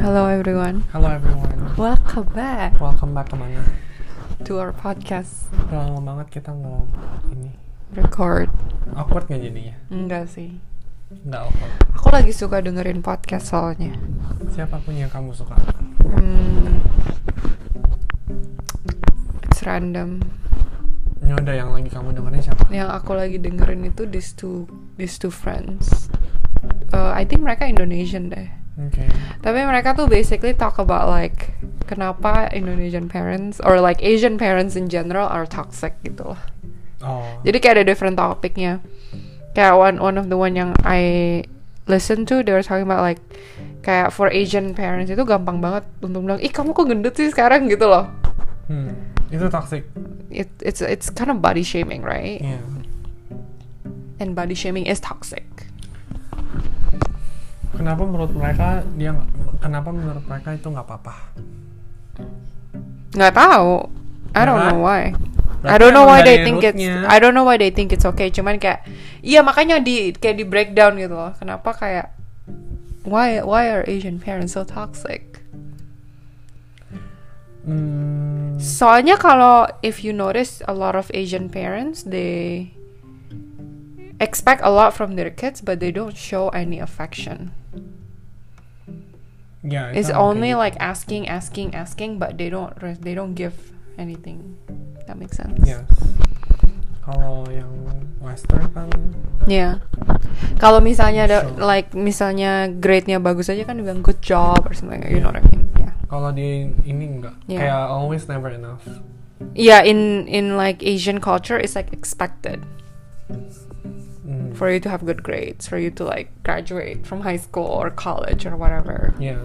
Hello everyone. Hello everyone. Welcome back Welcome back ke mana? to our podcast. Udah lama banget kita nggak ini. Record. Awkward nggak jadinya? Enggak sih. Nggak awkward. Aku lagi suka dengerin podcast soalnya. Siapa pun yang kamu suka? Hmm, it's random. Ya udah yang lagi kamu dengerin siapa? Yang aku lagi dengerin itu these two these two friends. Uh, I think mereka Indonesian deh. Oke. Tapi mereka tuh basically talk about like kenapa Indonesian parents or like Asian parents in general are toxic gitu loh. Oh. Jadi kayak ada different topiknya. Kayak one one of the one yang I listen to, they were talking about like kayak for Asian parents itu gampang banget untuk bilang, ih kamu kok gendut sih sekarang gitu loh. Hmm. Itu toxic. It, it's it's kind of body shaming, right? Iya. And body shaming is toxic. Kenapa menurut mereka dia kenapa menurut mereka itu nggak apa-apa? Nggak tahu. I don't know why. I don't know why they think it's I don't know why they think it's okay. Cuman kayak iya makanya di kayak di breakdown gitu loh. Kenapa kayak why why are Asian parents so toxic? Hmm. Soalnya kalau if you notice a lot of Asian parents they expect a lot from their kids but they don't show any affection. Ya, It's itu only mungkin. like asking asking asking but they don't they don't give anything. That makes sense. Yes. Kalau yang Western kan Yeah. Kalau misalnya ada like misalnya grade-nya bagus aja kan bilang good job or something. You know what I mean? Yeah. kalau di ini enggak. Yeah. Kayak always never enough. Yeah, in in like Asian culture it's like expected Hmm. for you to have good grades, for you to like graduate from high school or college or whatever. Yeah.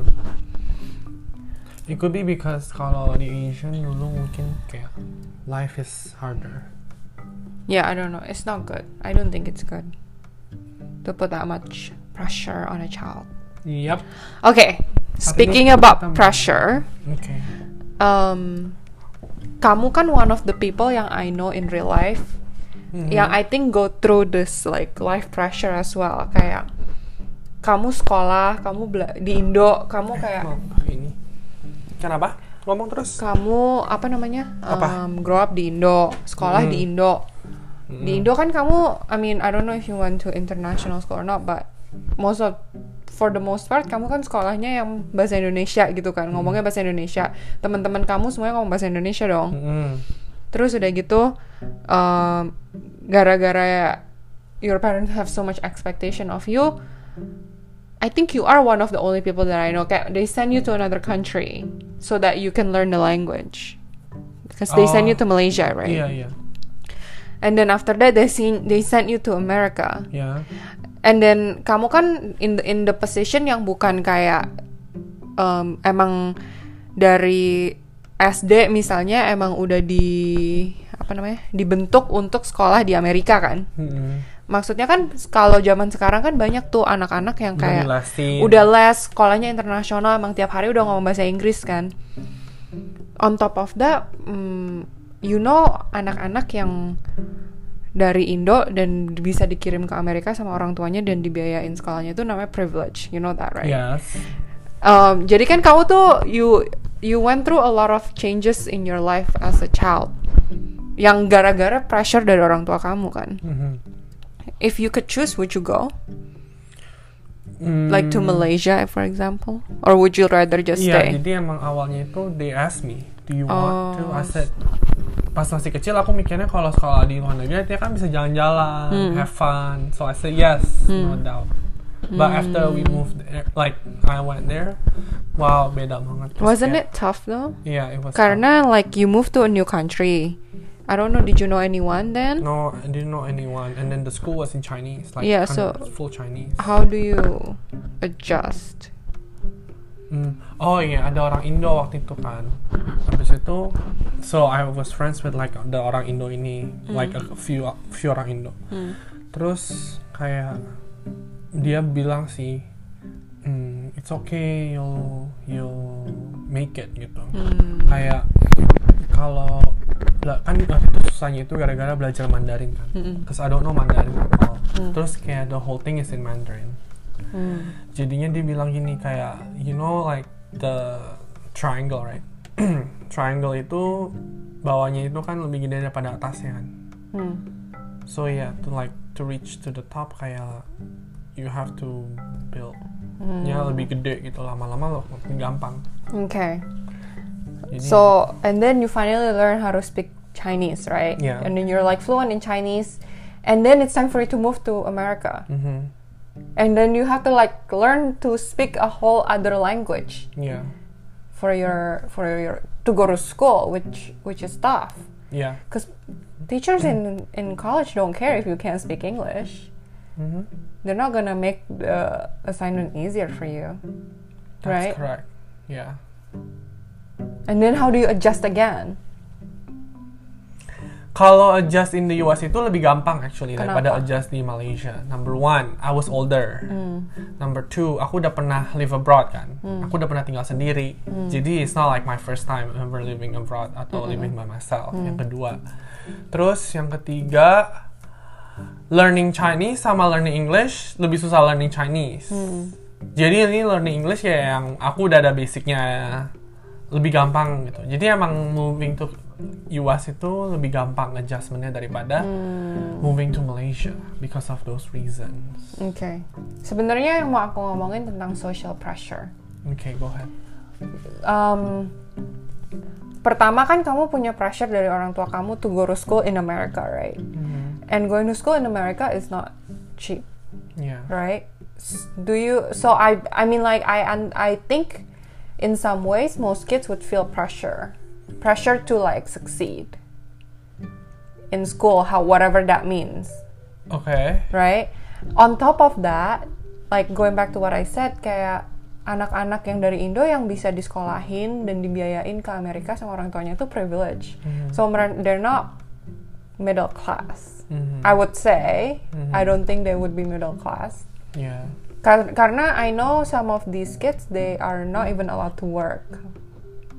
It could be because kalau di Asian dulu mungkin kayak life is harder. Yeah, I don't know. It's not good. I don't think it's good to put that much pressure on a child. Yep. Okay. Speaking about pressure, Oke. um, kamu kan one of the people yang I know in real life Mhm. yang I think go through this like life pressure as well. Kayak kamu sekolah, kamu bela- di Indo, kamu kayak Mau ini. Kenapa? Ngomong terus. kamu apa namanya? Apa? Um, grow up di Indo, sekolah Hmm. di Indo. Mm. Di Indo kan kamu, I mean, I don't know if you went to international school or not, but most of for the most part kamu kan sekolahnya yang bahasa Indonesia gitu kan, ngomongnya bahasa Indonesia. Teman-teman kamu semuanya ngomong bahasa Indonesia dong. Mm-mm. Terus udah gitu, um, gara-gara your parents have so much expectation of you, I think you are one of the only people that I know. They send you to another country so that you can learn the language, because they send Oh. you to Malaysia, right? Iya iya. And then after that they send they send you to America. Ya. And then kamu kan in the, in the position yang bukan kayak um, emang dari SD misalnya emang udah di apa namanya dibentuk untuk sekolah di Amerika kan. Mm-mm. Maksudnya kan kalau zaman sekarang kan banyak tuh anak-anak yang kayak udah les sekolahnya internasional emang tiap hari udah ngomong bahasa Inggris kan. On top of that, mm, you know anak-anak yang dari Indo dan bisa dikirim ke Amerika sama orang tuanya dan dibiayain sekolahnya itu namanya privilege. You know that right? Yes. Um, jadi kan kamu tuh you you went through a lot of changes in your life as a child yang gara-gara pressure dari orang tua kamu kan. Mhm. If you could choose, would you go Mm, like to Malaysia, for example, or would you rather just Iya, stay? jadi emang awalnya itu they ask me, do you want to? Oh. I said, pas masih kecil aku mikirnya kalau sekolah di luar negeri dia kan bisa jalan-jalan, Hmm. have fun. So I said yes, no doubt. But after Hmm. we moved, there, like I went there, wow beda banget. Wasn't kayak- it tough though? Yeah, it was. Karena like you moved to a new country. I don't know. Did you know anyone then? tough. no, I didn't know anyone, and then the school was in Chinese, like Yeah, so- 100 full Chinese. How do you adjust? Hmm. Oh iya, ada orang Indo waktu itu kan. Habis itu, so I was friends with like the orang Indo ini, like a few few orang Indo. Hmm. Terus kayak dia bilang sih, "Hmm, it's okay, you'll you'll make it gitu. Hmm. Kayak kalau kan waktu itu susahnya itu gara-gara belajar Mandarin kan. Cause I don't know Mandarin at all. Hmm. Terus kayak the whole thing is in Mandarin. Hmm. Jadinya dia bilang gini kayak, you know like the triangle, right? triangle itu bawahnya itu kan lebih gede daripada atasnya kan. Hmm. So yeah, to like to reach to the top kayak you have to build ya lebih gede gitu lama-lama loh makin gampang. Okay. Jadi, So, and then you finally learn how to speak Chinese, right? Yeah. And then you're like fluent in Chinese. And then it's time for you to move to America. mm -hmm. And then you have to like learn to speak a whole other language yeah, for your for your to go to school, which which is tough. yeah, Because teachers in in college don't care if you can't speak English. Mhm. They're not gonna make the assignment easier for you, That's right? correct. Yeah. And then how do you adjust again? Kalau adjust in the US itu lebih gampang actually Kenapa? daripada adjust di Malaysia. Number one, I was older. Hmm. Number two, aku udah pernah live abroad kan. Aku udah pernah tinggal sendiri. Hmm. Jadi it's not like my first time ever living abroad atau living by myself. Hmm. Yang kedua, terus yang ketiga, learning Chinese sama learning English lebih susah learning Chinese. Hmm. Jadi ini learning English ya yang aku udah ada basicnya lebih gampang gitu. Jadi emang moving to US itu lebih gampang adjustmentnya daripada Hmm. moving to Malaysia because of those reasons. Oke. Sebenarnya yang mau aku ngomongin tentang social pressure. Okay, go ahead. Um, pertama kan kamu punya pressure dari orang tua kamu to go to school in America, right? And going to school in America is not cheap, Yeah. right? Do you? So I, I mean, like I, and I think, in some ways, most kids would feel pressure, pressure to like succeed in school, how whatever that means. Okay. right? On top of that, like going back to what I said, kayak anak-anak yang dari Indo yang bisa disekolahin dan dibiayain ke Amerika sama orang tuanya itu privilege. So mer- they're not middle class. Mhm. I would say. I don't think they would be middle class. Yeah. Kar- karena I know some of these kids they are not even allowed to work.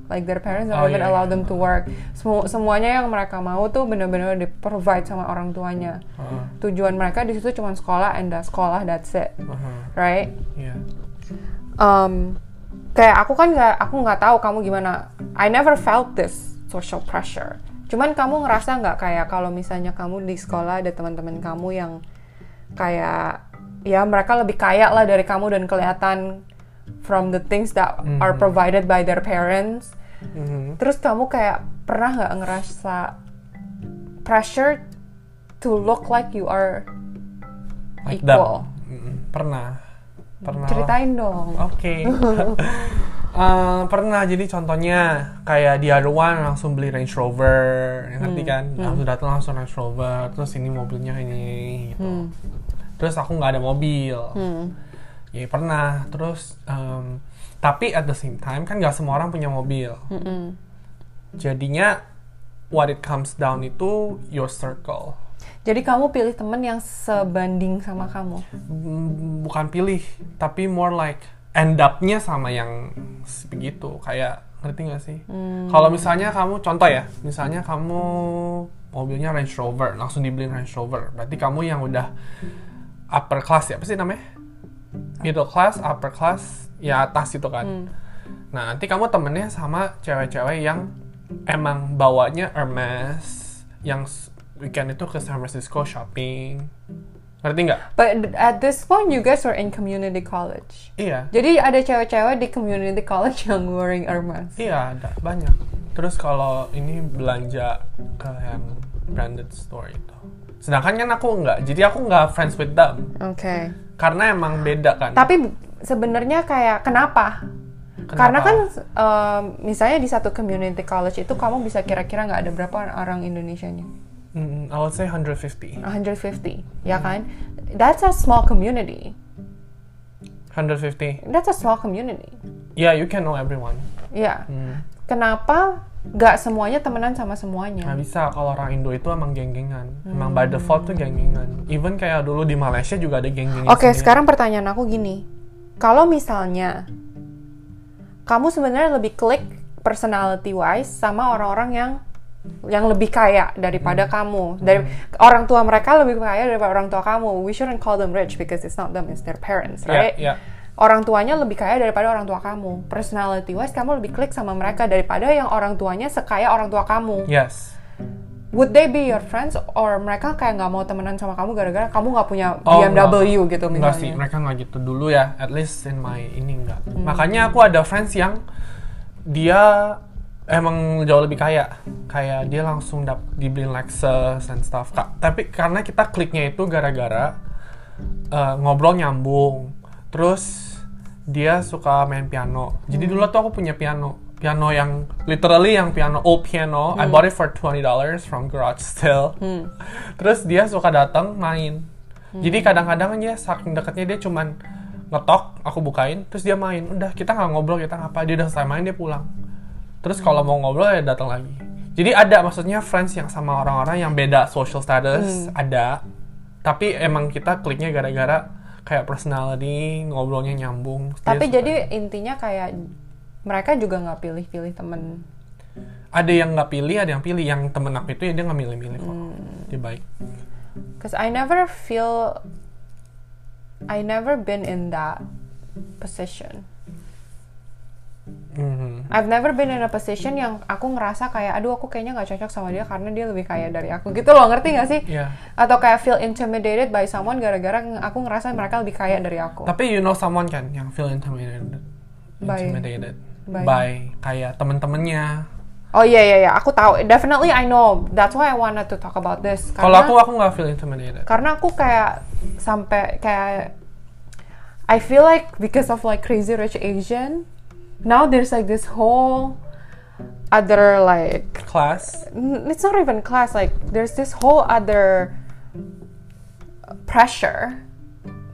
Like their parents don't Oh, even iya, allow iya. them to work. Semu- semuanya yang mereka mau tuh bener-bener di provide sama orang tuanya. Uh, Tujuan mereka di situ cuma sekolah and the sekolah that's it, uh-huh. right? Yeah. Um, kayak aku kan nggak, aku nggak tahu kamu gimana. I never felt this social pressure. Cuman kamu ngerasa nggak kayak kalau misalnya kamu di sekolah ada teman-teman kamu yang kayak ya mereka lebih kaya lah dari kamu dan kelihatan from the things that are provided by their parents. Mhm. Terus kamu kayak pernah nggak ngerasa pressure to look like you are Like equal? that. Mm, Pernah. Pernah. Ceritain dong. Oke. Eh, pernah jadi contohnya kayak di Arwan langsung beli Range Rover, ya ngerti kan? Langsung datang langsung Range Rover, terus ini mobilnya ini gitu. Terus aku nggak ada mobil. Hmm. Ya pernah. Terus em, tapi at the same time kan nggak semua orang punya mobil. Mm-mm. Jadinya what it comes down itu your circle. Jadi kamu pilih temen yang sebanding sama kamu. Mm, bukan pilih tapi more like end up-nya sama yang begitu kayak ngerti gak sih? Kalau misalnya kamu contoh ya misalnya kamu mobilnya Range Rover langsung dibeliin Range Rover. Berarti kamu yang udah upper class ya apa sih namanya? Middle class upper class ya atas itu kan. Nah nanti kamu temennya sama cewek-cewek yang emang bawanya Hermes yang weekend itu ke San Francisco shopping ngerti nggak But at this point you guys are in community college. iya Jadi ada cewek-cewek di community college yang wearing Hermes. Iya, ada banyak. Terus kalau ini belanja ke yang branded store itu. Sedangkan kan aku nggak, jadi aku nggak friends with them. Oke. Karena emang beda kan. Tapi sebenarnya kayak kenapa? Kenapa? Karena kan um, misalnya di satu community college itu kamu bisa kira-kira nggak ada berapa orang Indonesianya? Mm, I would say 150. 150, ya kan? That's a small community. 150. That's a small community. Yeah, you can know everyone. Ya. Hmm. Kenapa nggak semuanya temenan sama semuanya? Nggak bisa kalau orang Indo itu emang geng-gengan. Emang by default tuh geng-gengan. Even kayak dulu di Malaysia juga ada geng-gengnya Oke, sendiri. sekarang pertanyaan aku gini. Kalau misalnya kamu sebenarnya lebih klik personality wise sama orang-orang yang yang lebih kaya daripada kamu. Dari orang tua mereka lebih kaya daripada orang tua kamu. We shouldn't call them rich because it's not them, it's their parents, Yeah, right? yeah. orang tuanya lebih kaya daripada orang tua kamu. Personality wise kamu lebih klik sama mereka daripada yang orang tuanya sekaya orang tua kamu. Yes. Would they be your friends or mereka kayak nggak mau temenan sama kamu gara-gara kamu nggak punya Oh, BMW gitu Enggak misalnya? sih, mereka nggak gitu dulu ya. At least in my ini enggak. Hmm. Makanya aku ada friends yang dia emang jauh lebih kaya. Kayak dia langsung dap dibeliin Lexus and stuff. Ka- tapi karena kita kliknya itu gara-gara eh, ngobrol nyambung. Terus dia suka main piano. Jadi Hmm. dulu tuh aku punya piano. Piano yang literally yang piano old piano. I Hmm. bought it for $20 from garage sale. Terus dia suka datang main. Jadi kadang-kadang dia saking deketnya dia cuman ngetok, aku bukain, terus dia main. Udah kita nggak ngobrol, kita ngapa? Dia udah selesai main dia pulang. Terus kalau mau ngobrol ya datang lagi. Jadi ada maksudnya friends yang sama orang-orang yang beda social status ada. Tapi emang kita kliknya gara-gara kayak personality, ngobrolnya nyambung. Tapi suka. jadi intinya kayak mereka juga nggak pilih-pilih temen. ada yang nggak pilih, ada yang pilih. Yang temen aku itu ya dia nggak milih-milih kok. Dia baik. Cause I never feel, I never been in that position. Mhm. I've never been in a position yang aku ngerasa kayak, aduh aku kayaknya nggak cocok sama dia karena dia lebih kaya dari aku. Gitu loh, ngerti nggak sih? Iya. Atau kayak feel intimidated by someone gara-gara aku ngerasa mereka lebih kaya dari aku. Tapi you know someone kan yang feel intimidated, By- intimidated by- by, kayak temen-temennya. Oh iya iya iya, aku tahu. Definitely I know. That's why I wanted to talk about this. Kalau aku aku nggak feel intimidated. karena aku kayak sampai kayak I feel like because of like Crazy Rich Asian, now there's like this whole other like Class. it's not even class like there's this whole other pressure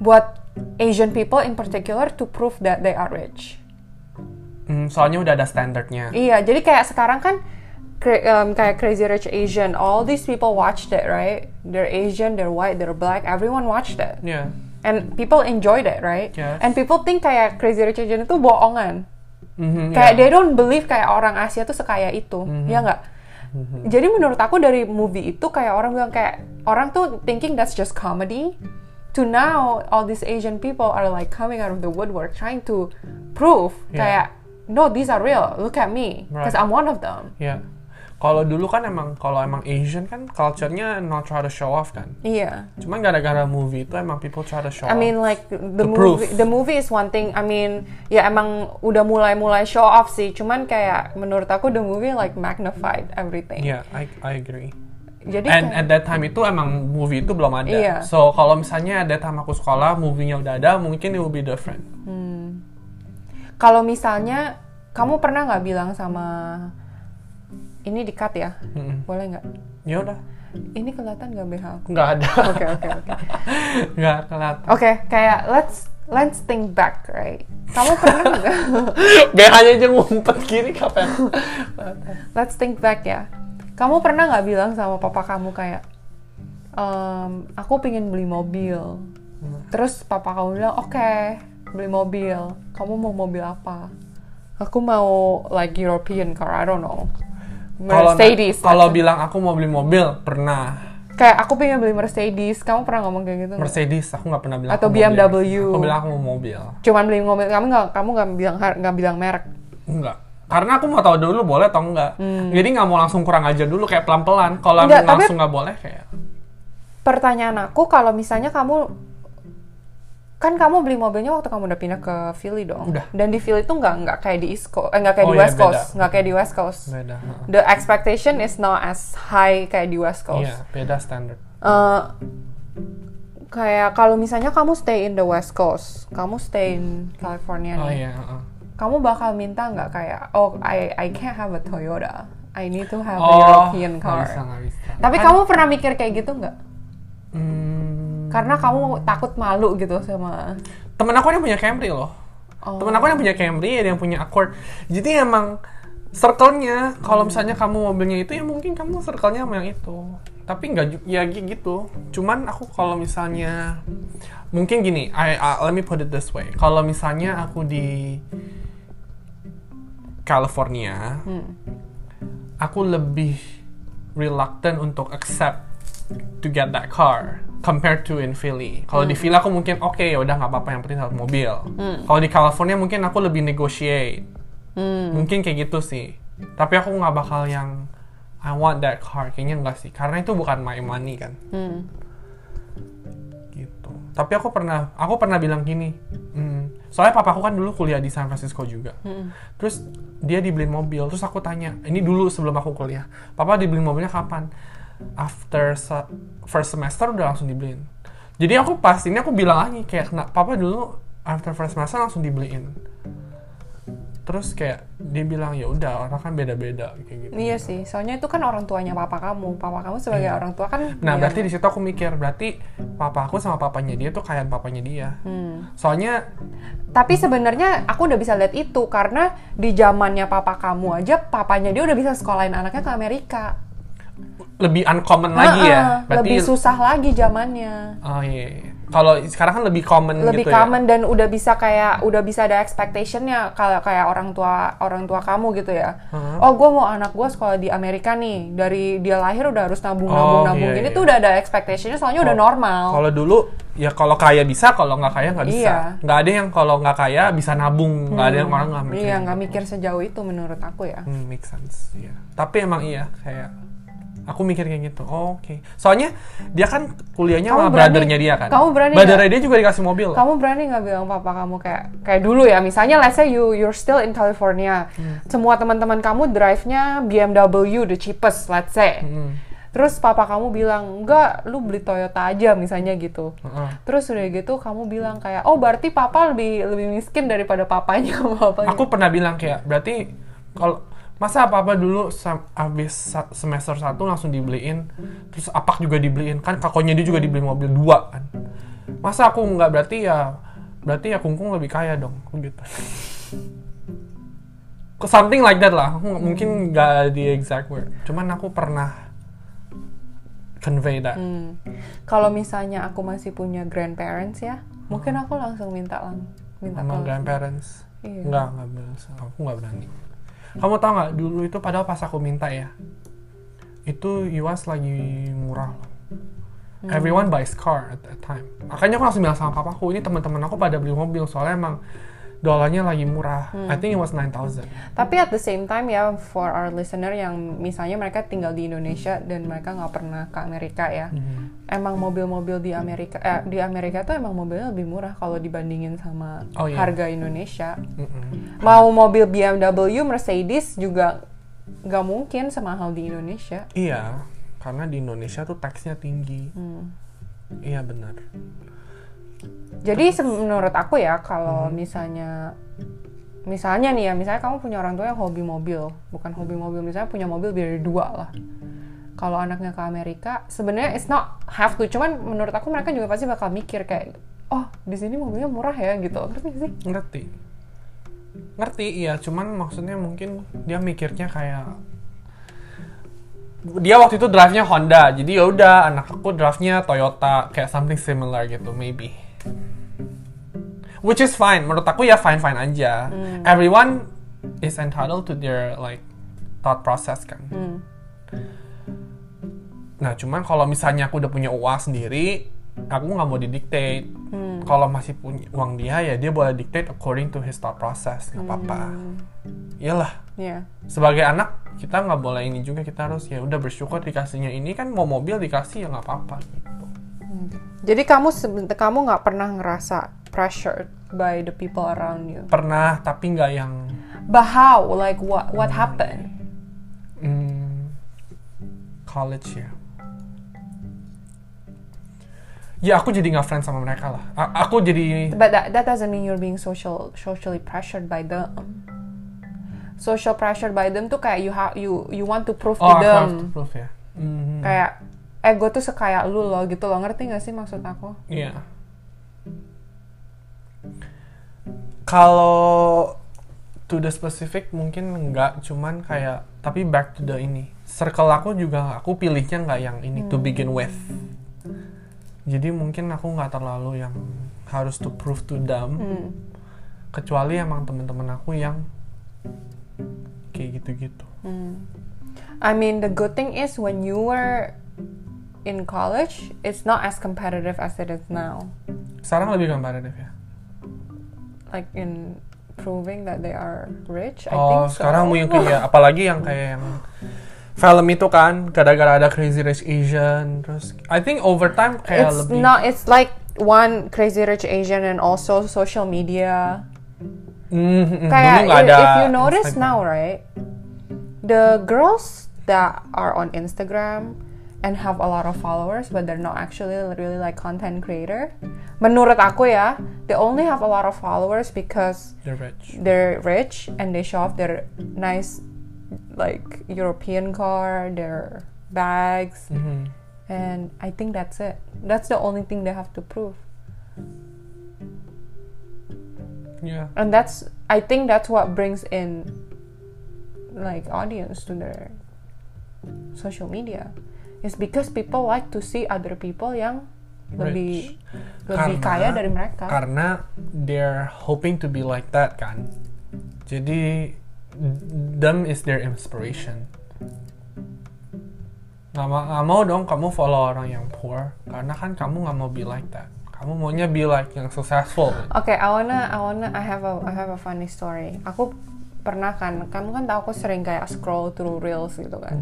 buat Asian people in particular to prove that they are rich. Hmm, soalnya udah ada standarnya. Iya, jadi kayak sekarang kan um, kayak Crazy Rich Asian, all these people watched it, right? They're Asian, they're white, they're black, everyone watched it. Yeah. And people enjoyed it, right? Yes. And people think kayak Crazy Rich Asian itu bohongan. Mhm, Kayak yeah. they don't believe kayak orang Asia tuh sekaya itu, Mhm. ya nggak? Jadi menurut aku dari movie itu kayak orang bilang kayak orang tuh thinking that's just comedy. To now all these Asian people are like coming out of the woodwork trying to prove Yeah. kayak no these are real. Look at me, because Right. I'm one of them. Yeah. Kalau dulu kan emang kalau emang Asian kan culture-nya not try to show off kan. Iya. Cuman gara-gara movie itu emang people try to show I mean off. like the To movie prove. the movie is one thing. I mean ya emang udah mulai-mulai show off sih. Cuman kayak menurut aku the movie like magnified everything. Yeah, I I agree. Jadi And kayak- at that time itu emang movie itu belum ada. Iya. So kalau misalnya that time aku sekolah, movie-nya udah ada, mungkin it will be different. kalau misalnya kamu pernah nggak bilang sama ini di cut ya? Mm-mm. Boleh nggak? Ya udah, Ini kelihatan nggak BH aku? nggak ada. Oke oke oke. Nggak kelihatan. Oke, kayak let's let's think back, right? Kamu pernah nggak? BH-nya aja ngumpet gini kapan? let's think back ya. Kamu pernah nggak bilang sama papa kamu kayak, "Em, aku pengen beli mobil. Terus papa kamu bilang, oke, beli mobil. Kamu mau mobil apa? Aku mau like European car, I don't know. Mercedes. kalau bilang aku mau beli mobil, pernah. kayak aku pengen beli Mercedes. Kamu pernah ngomong kayak gitu? Mercedes, aku nggak pernah bilang. Atau aku BMW. Aku bilang aku mau mobil. Cuman beli mobil. Kamu nggak kamu nggak bilang nggak bilang merek. Enggak. Karena aku mau tahu dulu boleh atau enggak. Jadi nggak mau langsung kurang aja dulu kayak pelan-pelan. Kalau Hmm. Langsung nggak boleh kayak. Pertanyaan aku kalau misalnya kamu kan kamu beli mobilnya waktu kamu udah pindah ke Philly dong. Udah. Dan di Philly tuh nggak nggak kayak di East Coast, eh, nggak kayak Oh di iya, West Coast, beda. nggak kayak di West Coast. Beda. The expectation is not as high kayak di West Coast. Iya, beda standar. Eh, kayak kalau misalnya kamu stay in the West Coast, kamu stay in California Oh nih, iya, heeh. kamu bakal minta nggak kayak, oh I I can't have a Toyota, I need to have a Oh, European nggak car. bisa, bisa. Tapi Kan- kamu pernah mikir kayak gitu nggak? Hmm, Karena kamu takut malu gitu sama. temen aku yang punya Camry loh. Oh. Temen aku yang punya Camry, ada yang punya Accord. Jadi emang circle-nya, kalau misalnya kamu mobilnya itu ya mungkin kamu circle-nya sama yang itu. Tapi nggak ya gi- gitu. Cuman aku kalau misalnya mungkin gini, I, I- let me put it this way. Kalau misalnya aku di California, aku lebih reluctant untuk accept to get that car compared to in Philly. Kalau di Philly aku mungkin oke ya udah nggak apa-apa yang penting satu mobil. Hmm. Kalau di California mungkin aku lebih negotiate. Hmm. Mungkin kayak gitu sih. Tapi aku nggak bakal yang I want that car. Kayaknya enggak sih. Karena itu bukan my money kan. Hmm. Gitu. Tapi aku pernah aku pernah bilang gini. hmm, soalnya papa aku kan dulu kuliah di San Francisco juga. Hmm. Terus dia dibeliin mobil. Terus aku tanya, ini dulu sebelum aku kuliah. Papa dibeliin mobilnya kapan? After first semester udah langsung dibeliin. Jadi aku pas ini aku bilang lagi kayak "Kena- papa dulu after first semester langsung dibeliin. Terus kayak dia bilang ya udah orang kan beda-beda kayak gitu. Iya sih, soalnya itu kan orang tuanya papa kamu. Papa kamu sebagai Iya. orang tua kan. Nah, berarti di situ aku mikir, berarti papa aku sama papanya dia tuh kayak papanya dia. Hmm. Soalnya Tapi sebenarnya aku udah bisa lihat itu karena di zamannya papa kamu aja, papanya dia udah bisa sekolahin anaknya ke Amerika. Lebih uncommon lagi ya. Heeh, lebih susah lagi zamannya. Oh iya. iya. Kalau sekarang kan lebih common lebih gitu ya. common dan udah bisa kayak udah bisa ada expectationnya kalau kayak orang tua orang tua kamu gitu ya Heeh. oh gue mau anak gue sekolah di Amerika nih dari dia lahir udah harus nabung nabung Oh, nabung iya, gini iya. tuh udah ada expectationnya soalnya udah Kalau- normal Kalau dulu ya kalau kaya bisa, kalau nggak kaya nggak bisa. Iya. Nggak ada yang kalau nggak kaya bisa nabung, nggak ada yang orang nggak mikir. iya nggak mikir sejauh itu menurut aku ya Hmm, make sense. Iya. Tapi emang iya kayak aku mikir kayak gitu. Oh, Oke. Soalnya dia kan kuliahnya Kamu sama berani- brothernya dia kan. kamu berani Brothernya dia juga dikasih mobil. loh. kamu berani nggak bilang papa kamu kayak kayak dulu ya misalnya let's say you you're still in California Hmm. semua teman-teman kamu drive-nya BMW the cheapest let's say Hmm. terus papa kamu bilang enggak lu beli Toyota aja misalnya gitu Heeh. Terus udah gitu kamu bilang kayak, oh berarti papa lebih lebih miskin daripada papanya papa. Aku pernah bilang kayak berarti kalau masa apa-apa dulu habis semester satu langsung dibeliin terus apak juga dibeliin kan kakonya dia juga dibeli mobil dua kan. Masa aku nggak berarti ya berarti ya kungkung lebih kaya dong gitu. Something like that lah aku mungkin nggak di exact word. Cuman aku pernah convey that. Hmm. Kalau misalnya aku masih punya grandparents ya, mungkin aku langsung minta lang minta sama ke- grandparents? Iya. nggak nggak aku nggak berani kamu tau nggak dulu itu padahal pas aku minta ya itu US lagi murah loh Hmm. everyone buys car at that time makanya aku langsung bilang sama papaku ini teman-teman aku pada beli mobil soalnya emang dolarnya lagi murah Hmm. I think it was 9000 Tapi at the same time ya, for our listener yang misalnya mereka tinggal di Indonesia dan mereka nggak pernah ke Amerika ya, Hmm. Emang mobil-mobil di Amerika eh, di Amerika tuh emang mobilnya lebih murah kalau dibandingin sama Oh, iya. harga Indonesia. Mm-mm. Mau mobil BMW, Mercedes juga nggak mungkin semahal di Indonesia. iya karena di Indonesia tuh taxnya tinggi Hmm. iya benar Jadi menurut aku ya kalau misalnya misalnya nih ya, misalnya kamu punya orang tua yang hobi mobil, bukan hobi mobil, misalnya punya mobil dari dua lah. Kalau anaknya ke Amerika, sebenarnya it's not have to, cuman menurut aku mereka juga pasti bakal mikir kayak, oh di sini mobilnya murah ya gitu, ngerti sih? ngerti. Ngerti iya. Cuman maksudnya mungkin dia mikirnya kayak dia waktu itu drive-nya Honda jadi ya udah anak aku drive-nya Toyota kayak something similar gitu maybe. Which is fine. Menurut aku ya fine fine aja. Everyone is entitled to their like thought process kan. Hmm. Nah, cuman kalau misalnya aku udah punya uang sendiri, aku nggak mau didiktate. Hmm. Kalau masih punya uang dia ya dia boleh dictate according to his thought process, nggak apa-apa. Hmm. Iyalah, Iya. sebagai anak kita nggak boleh ini juga kita harus ya udah bersyukur dikasihnya ini kan mau mobil dikasih ya nggak apa-apa gitu. Jadi kamu seben- kamu nggak pernah ngerasa pressured by the people around you. Pernah tapi nggak yang But how? Like what? What happened? hmm, college ya. Ya aku jadi nggak friends sama mereka lah. A- aku jadi But that that doesn't mean you're being social socially pressured by them. Social pressure by them tuh kayak you have you you want to prove oh to them. harus to prove ya. Mhm. Kayak eh gue tuh sekaya lu loh gitu loh ngerti gak sih maksud aku? Iya. Kalau to the specific mungkin enggak, cuman kayak tapi back to the ini. Circle aku juga aku pilihnya nggak yang ini to begin with. Jadi mungkin aku nggak terlalu yang harus to prove to them. Hmm. Kecuali emang teman-teman aku yang kayak gitu-gitu. I mean the good thing is when you were in college, it's not as competitive as it is now. Sekarang lebih kompetitif ya. Like in proving that they are rich, I Oh, think so. sekarang mungkin kayak apalagi yang kayak yang film itu kan gara-gara ada Crazy Rich Asian terus I think over time kayak it's lebih not. It's like one crazy rich Asian and also social media. Mm, mm, Kayak dulu ada if you notice Instagram. now, right? The girls that are on Instagram and have a lot of followers, but they're not actually really like content creator. Menurut aku ya, they only have a lot of followers because they're rich. they're rich and they show off their nice, like European car, their bags, Mhm. and I think that's it. That's the only thing they have to prove. Yeah. and that's i think that's what brings in like audience to their social media is because people like to see other people yang lebih lebih kaya Karena- dari mereka Karena they're hoping to be like that kan. Jadi them is their inspiration. Nggak, ma- nggak mau dong kamu follow orang yang poor karena kan kamu nggak mau be like that. Kamu maunya be like yang successful. Oke, I wanna, I wanna, I have a, I have a funny story. Aku pernah kan, kamu kan tahu aku sering kayak scroll through reels gitu kan.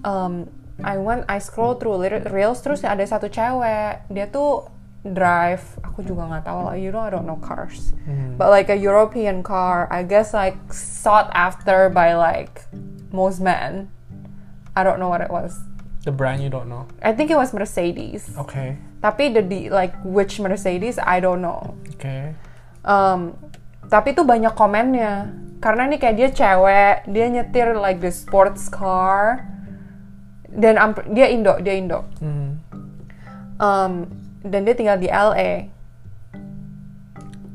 Um, I went, I scroll through reels terus ada satu cewek, dia tuh drive, aku juga nggak tahu lah, you know I don't know cars, but like a European car, I guess like sought after by like most men. I don't know what it was. The brand you don't know. I think it was Mercedes. Oke. Tapi the like which Mercedes I don't know. Oke. Um, tapi tuh banyak komennya karena nih kayak dia cewek dia nyetir like the sports car dan dia Indo dia Indo Mhm. um, dan dia tinggal di LA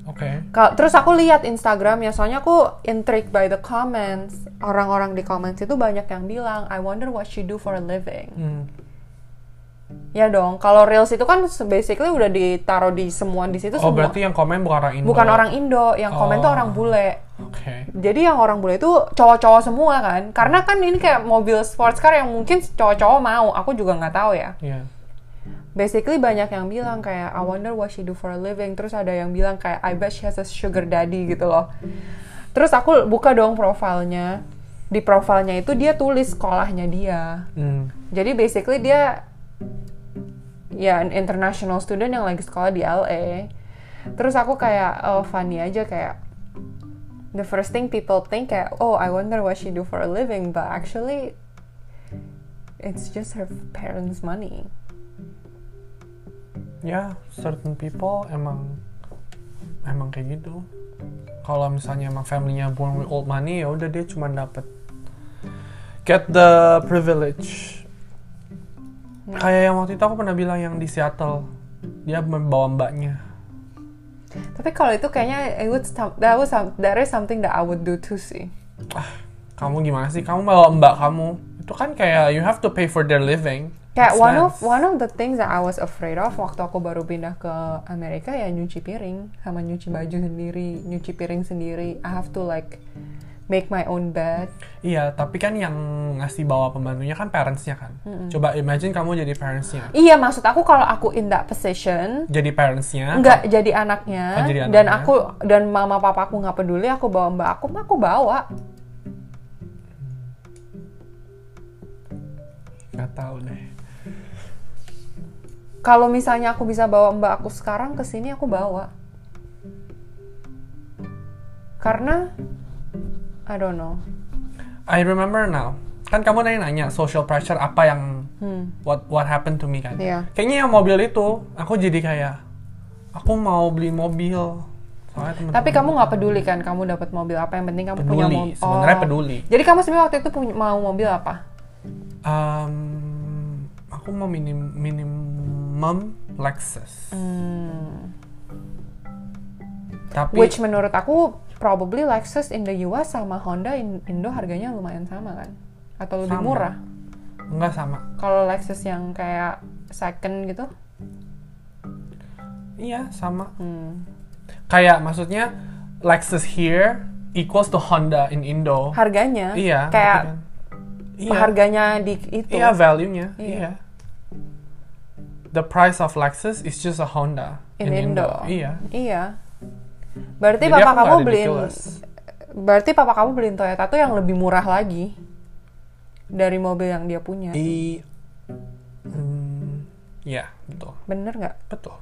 Oke. Ka- terus aku lihat Instagramnya soalnya aku intrigued by the comments orang-orang di comments itu banyak yang bilang I wonder what she do for a living Hmm. ya dong kalau reels itu kan basically udah ditaruh di semua di situ Oh semua berarti yang komen bukan orang Indo. bukan orang Indo yang komen tuh Oh. orang bule Oke. Jadi yang orang bule itu cowok-cowok semua kan? Karena kan ini kayak mobil sports car yang mungkin cowok-cowok mau. Aku juga nggak tahu ya. Iya. Basically banyak yang bilang kayak I wonder what she do for a living. Terus ada yang bilang kayak I bet she has a sugar daddy gitu loh. Terus aku buka dong profilnya. Di profilnya itu dia tulis sekolahnya dia. Hmm. Jadi basically dia ya an international student yang lagi sekolah di LA. Terus aku kayak oh funny aja kayak the first thing people think kayak oh I wonder what she do for a living but actually it's just her parents' money. Ya, certain people emang emang kayak gitu. Kalau misalnya emang family-nya born with old money, ya udah dia cuma dapet get the privilege. Kayak yang waktu itu aku pernah bilang yang di Seattle, dia membawa mbaknya. Tapi kalau itu kayaknya it would that was that is something that I would do too sih. Kamu gimana sih? Kamu bawa mbak kamu. Itu kan kayak you have to pay for their living. Kayak one of nice. one of the things that I was afraid of waktu aku baru pindah ke Amerika ya nyuci piring sama nyuci baju sendiri, nyuci piring sendiri. I have to like make my own bed. Iya, tapi kan yang ngasih bawa pembantunya kan parentsnya kan. Coba imagine kamu jadi parentsnya. Iya, maksud aku kalau aku in that position Jadi parentsnya. nggak jadi anaknya, Oh, jadi dan anaknya. aku dan mama papa aku nggak peduli aku bawa mbak aku mah aku bawa Nggak tahu deh. Kalau misalnya aku bisa bawa mbak aku sekarang ke sini aku bawa karena I don't know I remember now. Kan kamu tadi nanya social pressure apa yang Hmm. what what happened to me kan? Iya. Kayaknya yang mobil itu aku jadi kayak aku mau beli mobil. Soalnya temen tapi kamu nggak peduli kan kamu dapat mobil apa yang penting kamu punya peduli, mobil sebenarnya peduli. jadi kamu sebenarnya waktu itu punya, mau mobil apa Um, aku mau minim minimum Lexus. Hmm. Tapi which menurut aku probably Lexus in the US sama Honda in Indo harganya lumayan sama kan atau lebih Sama. murah enggak sama. kalau Lexus yang kayak second gitu Iya, sama. hmm. Kayak maksudnya Lexus here equals to Honda in Indo. harganya Iya, kayak kan- Iya. harganya di itu Iya, value-nya. Iya. Iya. The price of Lexus is just a Honda In Indo. Iya. Iya. Berarti Jadi papa kamu beliin ridiculous. Berarti papa kamu beliin Toyota tuh yang lebih murah lagi dari mobil yang dia punya. I, hmm, ya betul, Bener nggak? betul.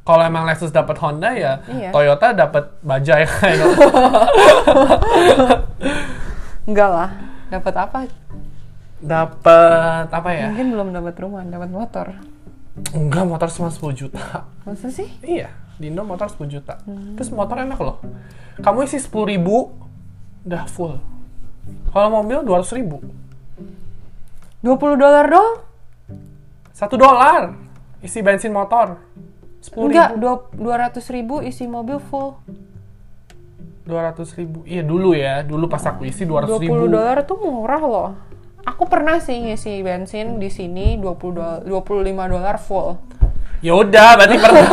Kalau emang Lexus dapat Honda ya, Iya. Toyota dapat Bajaj kayak Enggak lah. Dapat apa? dapat apa ya? Mungkin belum dapat rumah, dapat motor. Enggak, motor cuma 10 juta. Masa sih? Iya, di Indo motor 10 juta. Hmm. Terus motor enak loh. Kamu isi 10 ribu, udah full. Kalau mobil 200 ribu. 20 dolar doang? Satu dolar isi bensin motor. 10 Enggak, ribu. dua, 200 ribu isi mobil full. 200 ribu. Iya dulu ya, dulu pas aku isi 200 20 ribu. dolar tuh murah loh. Aku pernah sih ngisi bensin di sini 20 dolar, 25 dolar full. Ya udah, berarti pernah.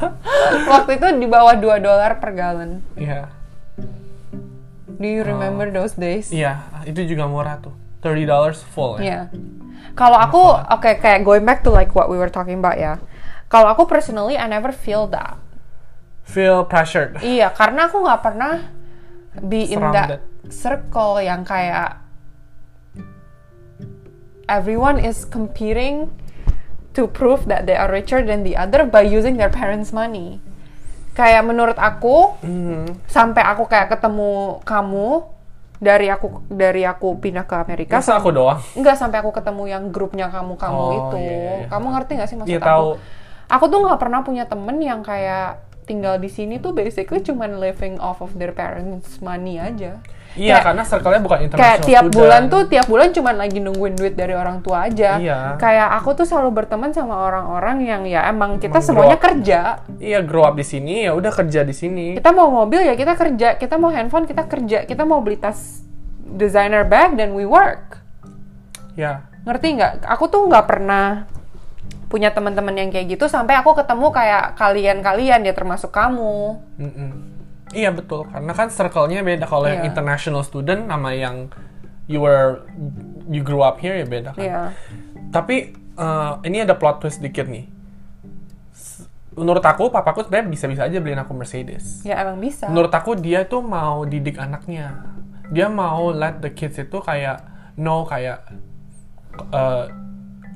Waktu itu di bawah 2 dolar per gallon. Iya, Do you remember those days? iya, itu juga murah tuh. 30 dollars full ya. Iya. Kalau aku, oke kayak going back to like what we were talking about ya. Kalau aku personally, I never feel that. Feel pressured. Iya, karena aku nggak pernah be in Surrounded. that circle yang kayak everyone is competing to prove that they are richer than the other by using their parents' money. Kayak menurut aku, Hmm. sampai aku kayak ketemu kamu dari aku dari aku pindah ke Amerika Masa aku doang? Enggak sampai aku ketemu yang grupnya kamu kamu Oh, itu. iya, iya. Kamu ngerti gak sih maksud Iya aku? tahu. Aku tuh nggak pernah punya temen yang kayak tinggal di sini tuh basically cuman living off of their parents money aja. Iya, Kayak- karena circle-nya bukan international Kayak tiap student. bulan tuh tiap bulan cuman lagi nungguin duit dari orang tua aja. Iya. Kayak aku tuh selalu berteman sama orang-orang yang ya emang kita Emang semuanya up. kerja. Iya, grow up di sini ya udah kerja di sini. Kita mau mobil ya kita kerja, kita mau handphone kita kerja, kita mau beli tas designer bag dan we work. Ya. ngerti nggak? Aku tuh nggak pernah punya teman-teman yang kayak gitu sampai aku ketemu kayak kalian-kalian ya termasuk kamu. Mm-mm. Iya betul, karena kan circle-nya beda kalau yang Iya. international student sama yang you were you grew up here ya beda kan. Iya. Tapi eh, ini ada plot twist dikit nih. Menurut aku, papaku sebenarnya bisa-bisa aja beliin aku Mercedes. Ya emang bisa. Menurut aku dia tuh mau didik anaknya. Dia mau let the kids itu kayak no kayak uh,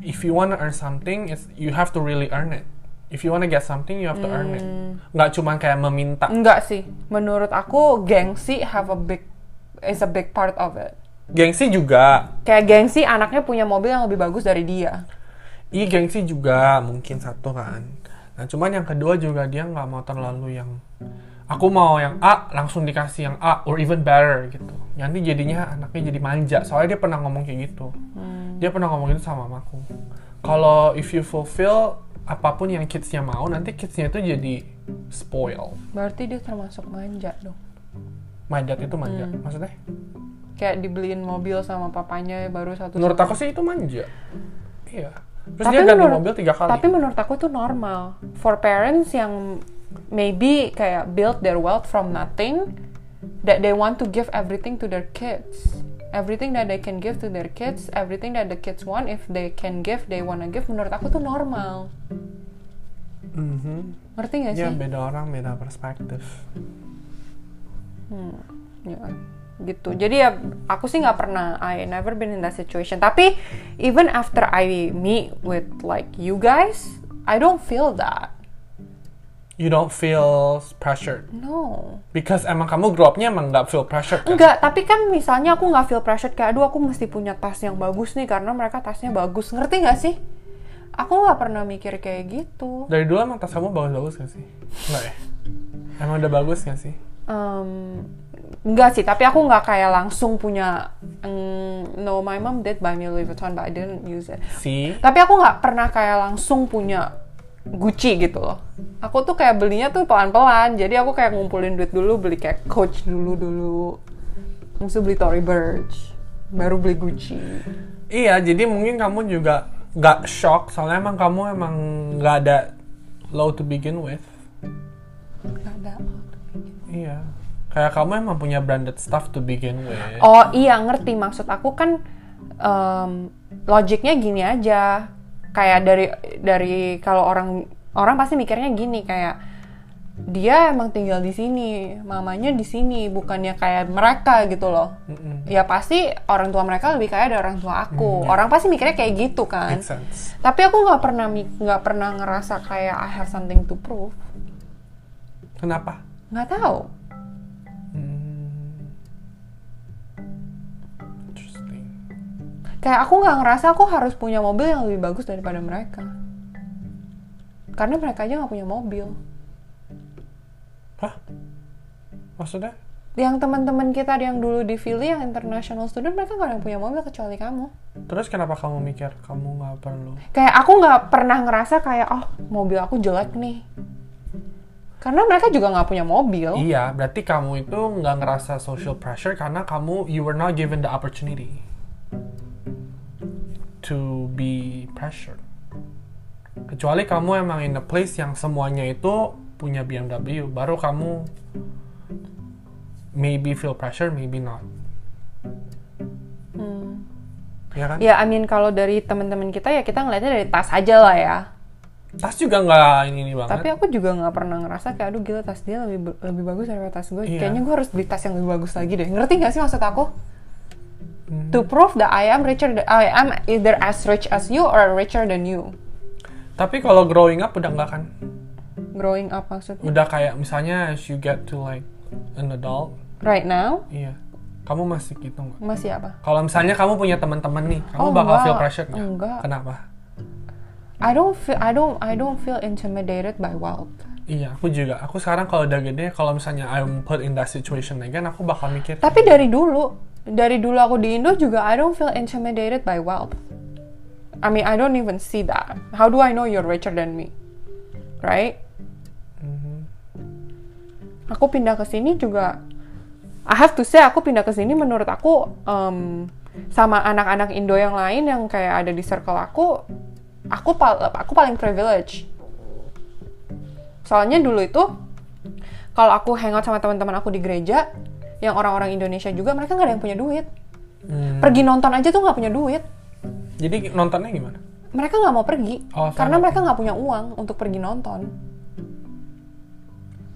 if you wanna earn something, it's, you have to really earn it. If you wanna get something, you have to earn it. Nggak cuma kayak meminta. Enggak sih. Menurut aku gengsi have a big is a big part of it. Gengsi juga. Kayak gengsi anaknya punya mobil yang lebih bagus dari dia. Iya gengsi juga mungkin satu kan. Nah cuman yang kedua juga dia nggak mau terlalu yang aku mau yang A langsung dikasih yang A or even better gitu. Nanti jadinya anaknya jadi manja. Soalnya dia pernah ngomong kayak gitu. Dia pernah ngomong gitu sama mamaku. Kalau if you fulfill apa pun yang kidsnya mau, nanti kidsnya itu jadi spoil. Berarti dia termasuk manja dong. Manjat itu manja. Maksudnya? Kayak dibeliin mobil sama papanya baru satu. Menurut sama- aku sih itu manja. Iya. Terus Tapi dia ganti menurut- mobil tiga kali. Tapi menurut aku tuh normal for parents yang maybe kayak build their wealth from nothing that they want to give everything to their kids. Everything that they can give to their kids, everything that the kids want if they can give, they wanna give menurut aku tuh normal. Mhm. Ngerti gak sih? Ya beda orang beda perspektif. Ya, gitu. Jadi ya aku sih nggak pernah I never been in that situation. Tapi even after I meet with like you guys, I don't feel that. You don't feel pressured No. because emang kamu grow up-nya emang nggak feel pressured kan? Enggak, tapi kan misalnya aku nggak feel pressured kayak aduh aku mesti punya tas yang bagus nih karena mereka tasnya bagus. Ngerti nggak sih? Aku nggak pernah mikir kayak gitu. Dari dulu emang tas kamu bagus-bagus gak sih? Enggak ya? Emang udah bagus gak sih? Em, enggak sih, tapi aku nggak kayak langsung punya. mm, no, my mom did buy me Louis Vuitton, but I didn't use it. See? Tapi aku nggak pernah kayak langsung punya Gucci gitu loh. Aku tuh kayak belinya tuh pelan-pelan. Jadi aku kayak ngumpulin duit dulu, beli kayak Coach dulu dulu. Terus beli Tory Burch, baru beli Gucci. Iya, jadi mungkin kamu juga nggak shock soalnya emang kamu emang nggak ada low to begin with. Gak ada. Iya. Kayak kamu emang punya branded stuff to begin with. Oh iya ngerti maksud aku kan em, logiknya gini aja. Kayak dari dari kalau orang orang pasti mikirnya gini kayak dia emang tinggal di sini, mamanya di sini, bukannya kayak mereka gitu loh. Mm-mm. Ya pasti orang tua mereka lebih kaya dari orang tua aku. Orang pasti mikirnya kayak gitu kan. Tapi aku nggak pernah nggak pernah ngerasa kayak I have something to prove. Kenapa? Nggak tahu. Kayak aku nggak ngerasa aku harus punya mobil yang lebih bagus daripada mereka. Karena mereka aja nggak punya mobil. Hah? Maksudnya? Yang teman-teman kita yang dulu di Philly yang international student mereka nggak ada yang punya mobil kecuali kamu. Terus kenapa kamu mikir kamu nggak perlu? Kayak aku nggak pernah ngerasa kayak oh mobil aku jelek nih. Karena mereka juga nggak punya mobil. Iya, berarti kamu itu nggak ngerasa social pressure karena kamu you were not given the opportunity to be pressured. Kecuali kamu emang in a place yang semuanya itu punya BMW, baru kamu maybe feel pressure, maybe not. Hmm. Ya kan? Ya, I mean kalau dari teman-teman kita ya kita ngeliatnya dari tas aja lah ya. Tas juga nggak ini, ini banget. Tapi aku juga nggak pernah ngerasa kayak aduh gila tas dia lebih lebih bagus daripada tas gue. Iya. Kayaknya gue harus beli tas yang lebih bagus lagi deh. Ngerti nggak sih maksud aku? Hmm. To prove that I am richer, th- I am either as rich as you or richer than you. Tapi kalau growing up udah nggak kan? Growing up maksudnya. Udah kayak misalnya as you get to like an adult, Right now iya. Kamu masih gitu nggak? masih apa? Kalau misalnya kamu punya teman-teman nih, kamu Oh, bakal enggak. feel pressure nggak? Enggak. Kenapa? I don't feel I don't I don't feel intimidated by wealth. Iya, aku juga. Aku sekarang kalau udah gede, kalau misalnya I'm put in that situation again, aku bakal mikir. Tapi dari dulu, dari dulu aku di Indo juga I don't feel intimidated by wealth. I mean, I don't even see that. How do I know you're richer than me? Right? Aku pindah ke sini juga I have to say aku pindah ke sini menurut aku em, sama anak-anak Indo yang lain yang kayak ada di circle aku, aku pal- aku paling privilege. Soalnya dulu itu kalau aku hangout sama teman-teman aku di gereja yang orang-orang Indonesia juga mereka nggak ada yang punya duit. Hmm, Pergi nonton aja tuh nggak punya duit. Jadi nontonnya gimana? Mereka nggak mau pergi Oh, karena sama. mereka nggak punya uang untuk pergi nonton.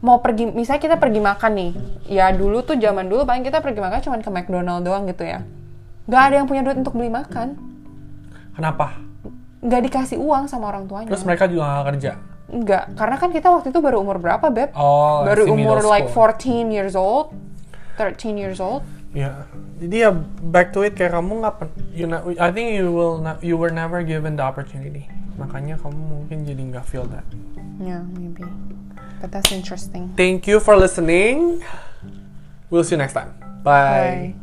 Mau pergi, misalnya kita pergi makan nih, ya dulu tuh zaman dulu paling kita pergi makan cuma ke McDonald doang gitu ya. Nggak ada yang punya duit untuk beli makan, Kenapa? nggak dikasih uang sama orang tuanya. Terus mereka juga nggak kerja. Nggak, karena kan kita waktu itu baru umur berapa, Beb? Oh, baru umur like school. 14 years old, 13 years old. Jadi ya back to it kayak kamu nggak you know, I think you will not, you were never given the opportunity. Makanya kamu mungkin jadi nggak feel that. Yeah, maybe. But that's interesting. Thank you for listening. We'll see you next time. Bye. Bye.